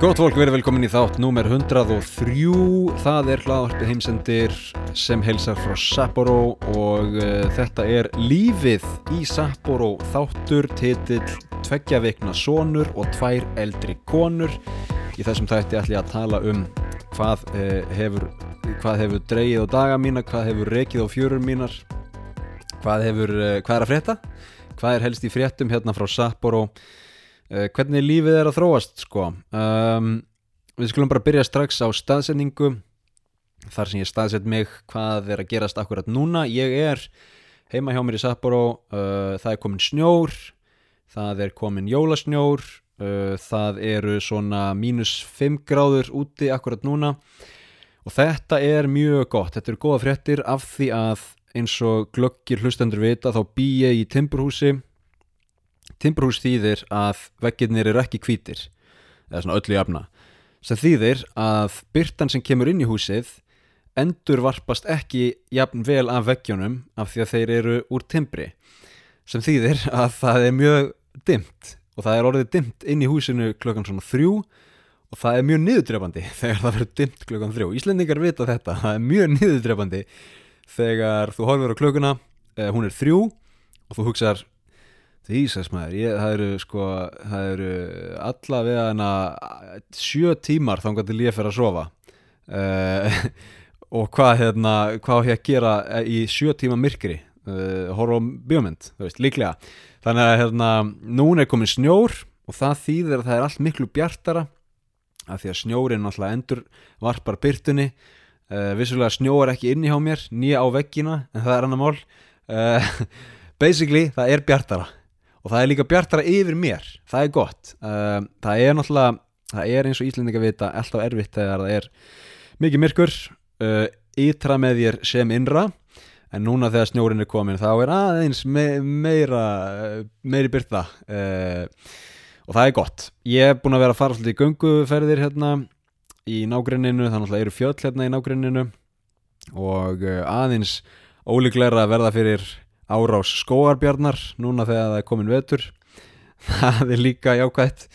Gótt fólk, verið velkomin í þátt númer 103, það er hlaðarpið heimsendir sem heilsar frá Sapporo og uh, þetta er lífið í Sapporo þáttur, titill, tveggja vikna sonur og tvær eldri konur. Í þessum þætti ætlum ég að tala um hvað, uh, hefur, hvað hefur dreigið á daga mína, hvað hefur rekið á fjörur mínar, hvað, hefur, uh, hvað er að frétta, hvað er helst í fréttum hérna frá Sapporo Uh, hvernig lífið er að þróast sko? Um, við skulum bara byrja strax á staðsetningu. Þar sem ég staðsett mig hvað er að gerast akkurat núna. Ég er heima hjá mér í Sapporo uh, það er komin snjór það er komin jólasnjór uh, það eru svona mínus 5 gráður úti akkurat núna. Og þetta er mjög gott. Þetta eru góða fréttir af því að eins og glöggir hlustendur vita þá bý ég í timburhúsi Timberhús þýðir að veggirnir eru ekki hvítir eða svona öllu jafna. Sem þýðir að byrtan sem kemur inn í húsið endur varpast ekki jafn vel af veggjónum af því að þeir eru úr timbri. Sem þýðir að það er mjög dimt og það er orðið dimt inn í húsinu klokkan svona þrjú og það er mjög niðurdrefandi þegar það verður dimt klokkan þrjú. Íslendingar vita þetta, það er mjög niðurdrefandi þegar þú horfur á klukkuna eh, hún er þrjú og þú hugsaðar Ísas maður, ég, það eru sko, það eru allavega hana sjö tímar þá til ég fyrir að sofa. Uh, og hvað hérna, hvað hér að gera í sjö tíma myrkri, uh, horfa á veist, líklega. Þannig að hérna, núna er komin snjór og það þýðir að það er allt miklu bjartara af því að snjórin alltaf endur varpar byrtunni, uh, vissulega snjóar ekki inni hjá mér, nýja á veggina, en það er annar mál. Basically, það er bjartara og það er líka bjartara yfir mér. Það er gott. Uh, það er náttúrulega, það er eins og Íslandinga vita alltaf erfitt þegar það er mikið myrkur uh, ytra með þér sem innra. En núna þegar snjórin er komin þá er aðeins me meira meiri byrta uh, og það er gott. Ég er búin að vera að fara svolítið í gunguferðir hérna í nágrenninu. Þannig að það eru fjöll hérna í nágrenninu. Og uh, aðeins ólíklega að verða fyrir árás skóarbjarnar núna þegar það er komin vetur. Það er líka jákvægt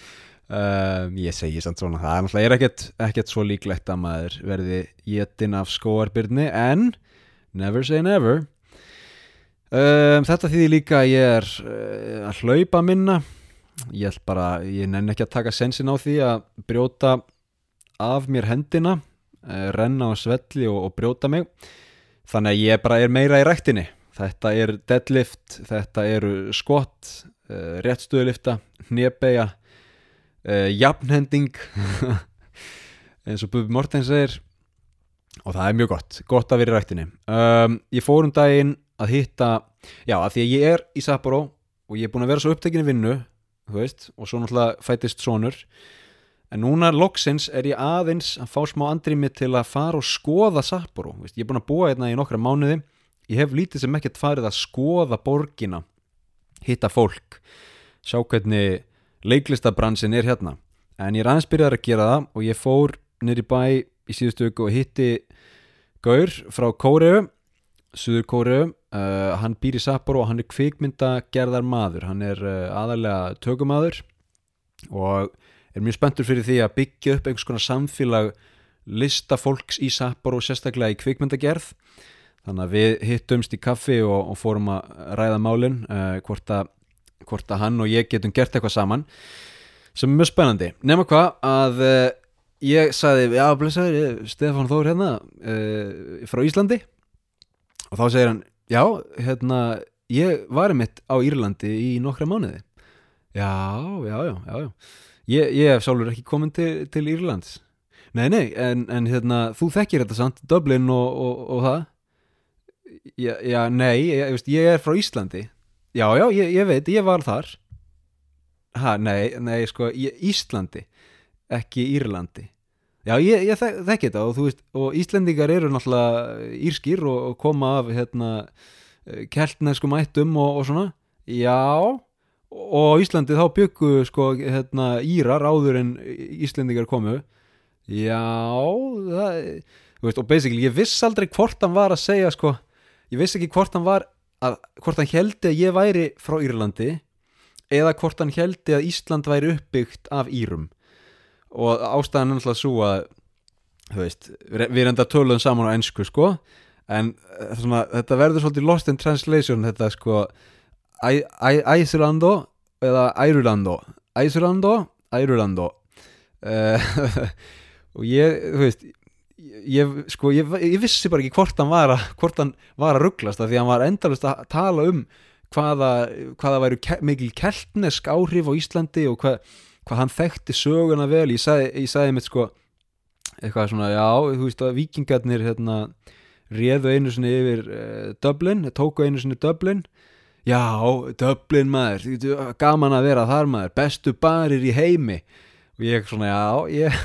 um, ég segi samt svona það er náttúrulega ekkert, ekkert svo líklegt að maður verði jétin af skóarbjörni en never say never. Um, þetta þýðir líka að ég er uh, að hlaupa minna. Ég held bara, ég nenn ekki að taka sensin á því að brjóta af mér hendina uh, renna á svelli og, og brjóta mig. Þannig að ég bara er meira í rættinni Þetta er deadlift, þetta eru skott, uh, réttstöðulifta, hnebbeja, uh, jafnhending, eins og Bubi Mortens segir. Og það er mjög gott, gott að vera í rættinni. Um, ég fór um daginn að hitta, já að því að ég er í Sapporo og ég er búin að vera svo upptekinn í vinnu, þú veist, og svo náttúrulega fætist sonur, en núna loksins er ég aðeins að fá smá andrými til að fara og skoða Sapporo, ég er búin að búa hérna í nokkra mánuði ég hef lítið sem ekkert farið að skoða borgina hitta fólk sjá hvernig leiklistabransin er hérna. En ég er aðeins byrjar að gera það og ég fór nýri bæ í síðustu öku og hitti Gaur frá Kóreu Suður Kóreu. Uh, hann býr í Sapporo og hann er kvikmyndagerðar maður hann er uh, aðalega tökumadur og er mjög spenntur fyrir því að byggja upp einhvers konar samfélag listafólks í Sapporo sérstaklega í kvikmyndagerð Þannig að við hittumst í kaffi og, og fórum að ræða málinn uh, hvort, hvort að hann og ég getum gert eitthvað saman sem er mjög spennandi. Nefna hvað að uh, ég sagði, já blessaður, Stefán Þór hérna uh, frá Íslandi og þá segir hann, já, hérna, ég var mitt á Írlandi í nokkra mánuði. Já, já, já, já, já. Ég, ég hef sálur ekki komin til, til Írlands. Nei, nei, en, en hérna, þú þekkir þetta samt, Dublin og, og, og það já, já, nei, ég, ég er frá Íslandi. Já, já, ég, ég veit, ég var þar. Ha, nei, nei, sko Íslandi, ekki Írlandi. Já, ég, ég þek, þekki þetta og þú veist, og Íslandingar eru náttúrulega írskýr og, og koma af hérna, keltneskum ættum og, og svona, já og Íslandi þá byggu sko, hérna, Írar áður en Íslandingar komu. Já, það veist, og basically, ég viss aldrei hvort hann var að segja sko ég veist ekki hvort hann var að, hvort hann heldi að ég væri frá Írlandi eða hvort hann heldi að Ísland væri uppbyggt af Írum. Og ástæðan er náttúrulega svo að þú veist, við enda töluðum saman á ennsku sko en eh, svona, þetta verður svolítið lost in translation þetta sko Æ- Æ- Æslando eða Ærulando. Æslando, Ærulando. Uh, og ég, þú veist ég, sko, ég, ég vissi bara ekki hvort hann var að, hvort hann var að rugglast því hann var endalust að tala um hvaða, hvaða væru ke mikil keltnesk áhrif á Íslandi og hvað, hvað hann þekkti söguna vel. Ég sagði, ég sagði mitt sko eitthvað svona, já, þú veist að vikingarnir hérna, réðu einu sinni yfir uh, Dublin, tóku einu sinni Dublin. Já, Dublin maður gaman að vera þar maður bestu barir í heimi. Og ég svona, já, ég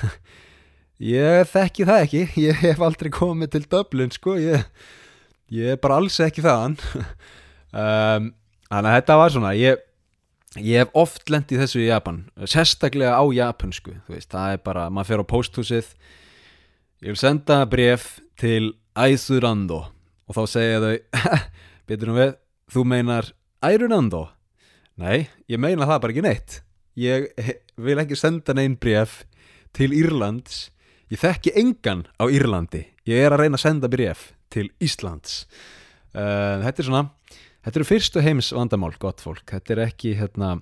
ég þekki það ekki. Ég hef aldrei komið til Dublin sko, ég, ég er bara alls ekki þaðan. Um, þannig að þetta var svona ég, ég hef oft lent í þessu í Japan. Sérstaklega á japansku þú veist, það er bara, maður fer á posthúsið ég vil senda bref til Æsurando og þá segja þau betur nú við, þú meinar Ærunando nei, ég meina það bara ekki neitt. Ég vil ekki senda neinn bref til Írlands ég þekki engan á Írlandi. Ég er að reyna að senda bref til Íslands. Uh, þetta er svona þetta eru fyrstu heims vandamál gott fólk, þetta er ekki hérna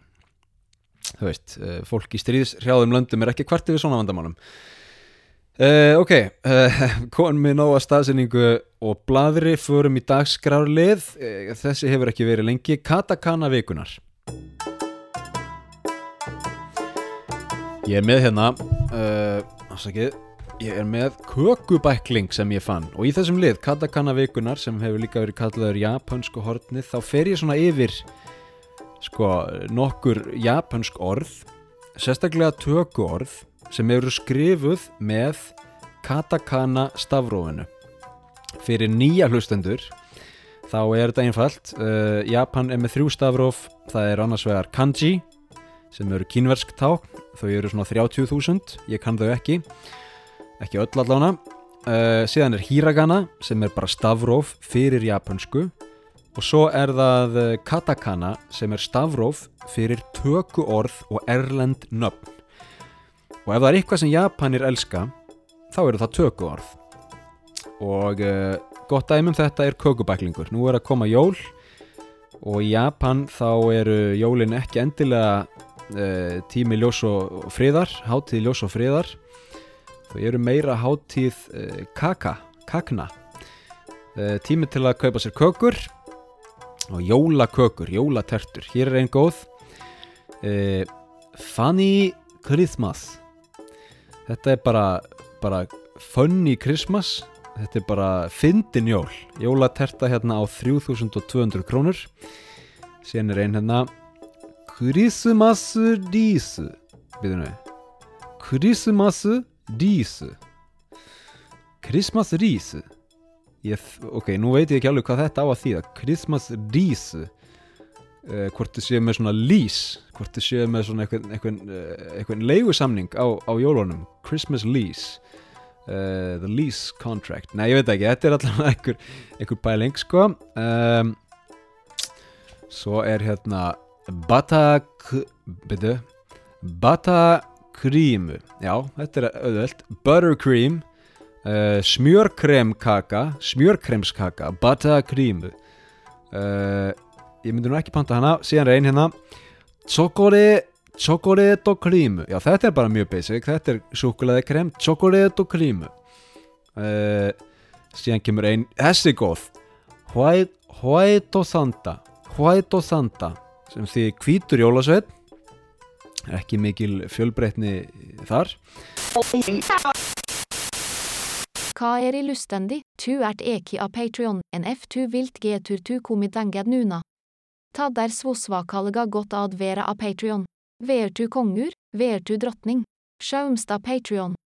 þú veist, uh, fólk í stríðshrjáðum löndum er ekki hvart yfir svona vandamálum. Uh, ok konum við nóga staðsynningu og bladri förum í dagskrárlið. Þessi hefur ekki verið lengi. Katakana vikunar ég er með hérna uh, afsakið ég er með kökubækling sem ég fann og í þessum lið, katakana vikunar sem hefur líka verið kallaður japansku hornið þá fer ég svona yfir sko nokkur japansk orð sérstaklega töku orð sem eru skrifuð með katakana stafrófinu. Fyrir nýja hlustendur þá er þetta einfalt. Uh, Japan er með þrjú stafróf það er annars vegar kanji sem eru kínversk tákn þau eru svona 30.000, ég kann þau ekki ekki öll allána uh, síðan er hiragana sem er bara stafróf fyrir japansku og svo er það eh, katakana sem er stafróf fyrir töku orð og erlend nöfn. Og ef það er eitthvað sem japanir elska þá eru það töku orð og uh, gott dæmum þetta er kökubæklingur. Nú er að koma jól og í Japan þá eru jólin ekki endilega uh, tími ljós og friðar hátíð ljós og friðar þau eru meira hátíð uh, kaka, kakna. Uh, tími til að kaupa sér kökur og jólakökur, jólatertur. Hér er einn góð. Uh, Funny Christmas. Þetta er bara, bara Funny Christmas. Þetta er bara fyndin jól. Jólaterta hérna á 3200 krónur. Síðan er ein hérna Christmas dísu. Byrðum við Christmas dísu Christmas dísu. Ég, ok, nú veit ég ekki alveg hvað þetta á að þýða. Christmas dísu. Uh, hvort þið séu með svona lís hvort þið séu með svona eitthvað, eitthvað, eitthvað leigusamning á, á jólunum. Christmas lease. Uh, the lease contract. Nei, ég veit ekki, þetta er alltaf einhver, einhver pæling sko. Um, svo er hérna batak byrju batakrímu já, þetta er auðvelt. Buttercream uh, smjörkremkaka smjörkremskaka batakrímu uh, ég myndi nú ekki panta hana síðan ein hérna. Chocolate Chocolate og krímu Já, þetta er bara mjög basic. Þetta er súkulaði krem Chocolate og krímu uh, Síðan kemur ein Þessi góð. White, og Santa White og Santa sem því hvítur jólasveit ekki mikil fjölbreytni þar Hva er ilustendi, tu ert eki av Patreon, en f tu vilt getur tu komidenged nuna. Ta der svosvakalga godt ad vera av Patreon. Ver tu kongur, ver tu drottning. Sjaumsta Patreon.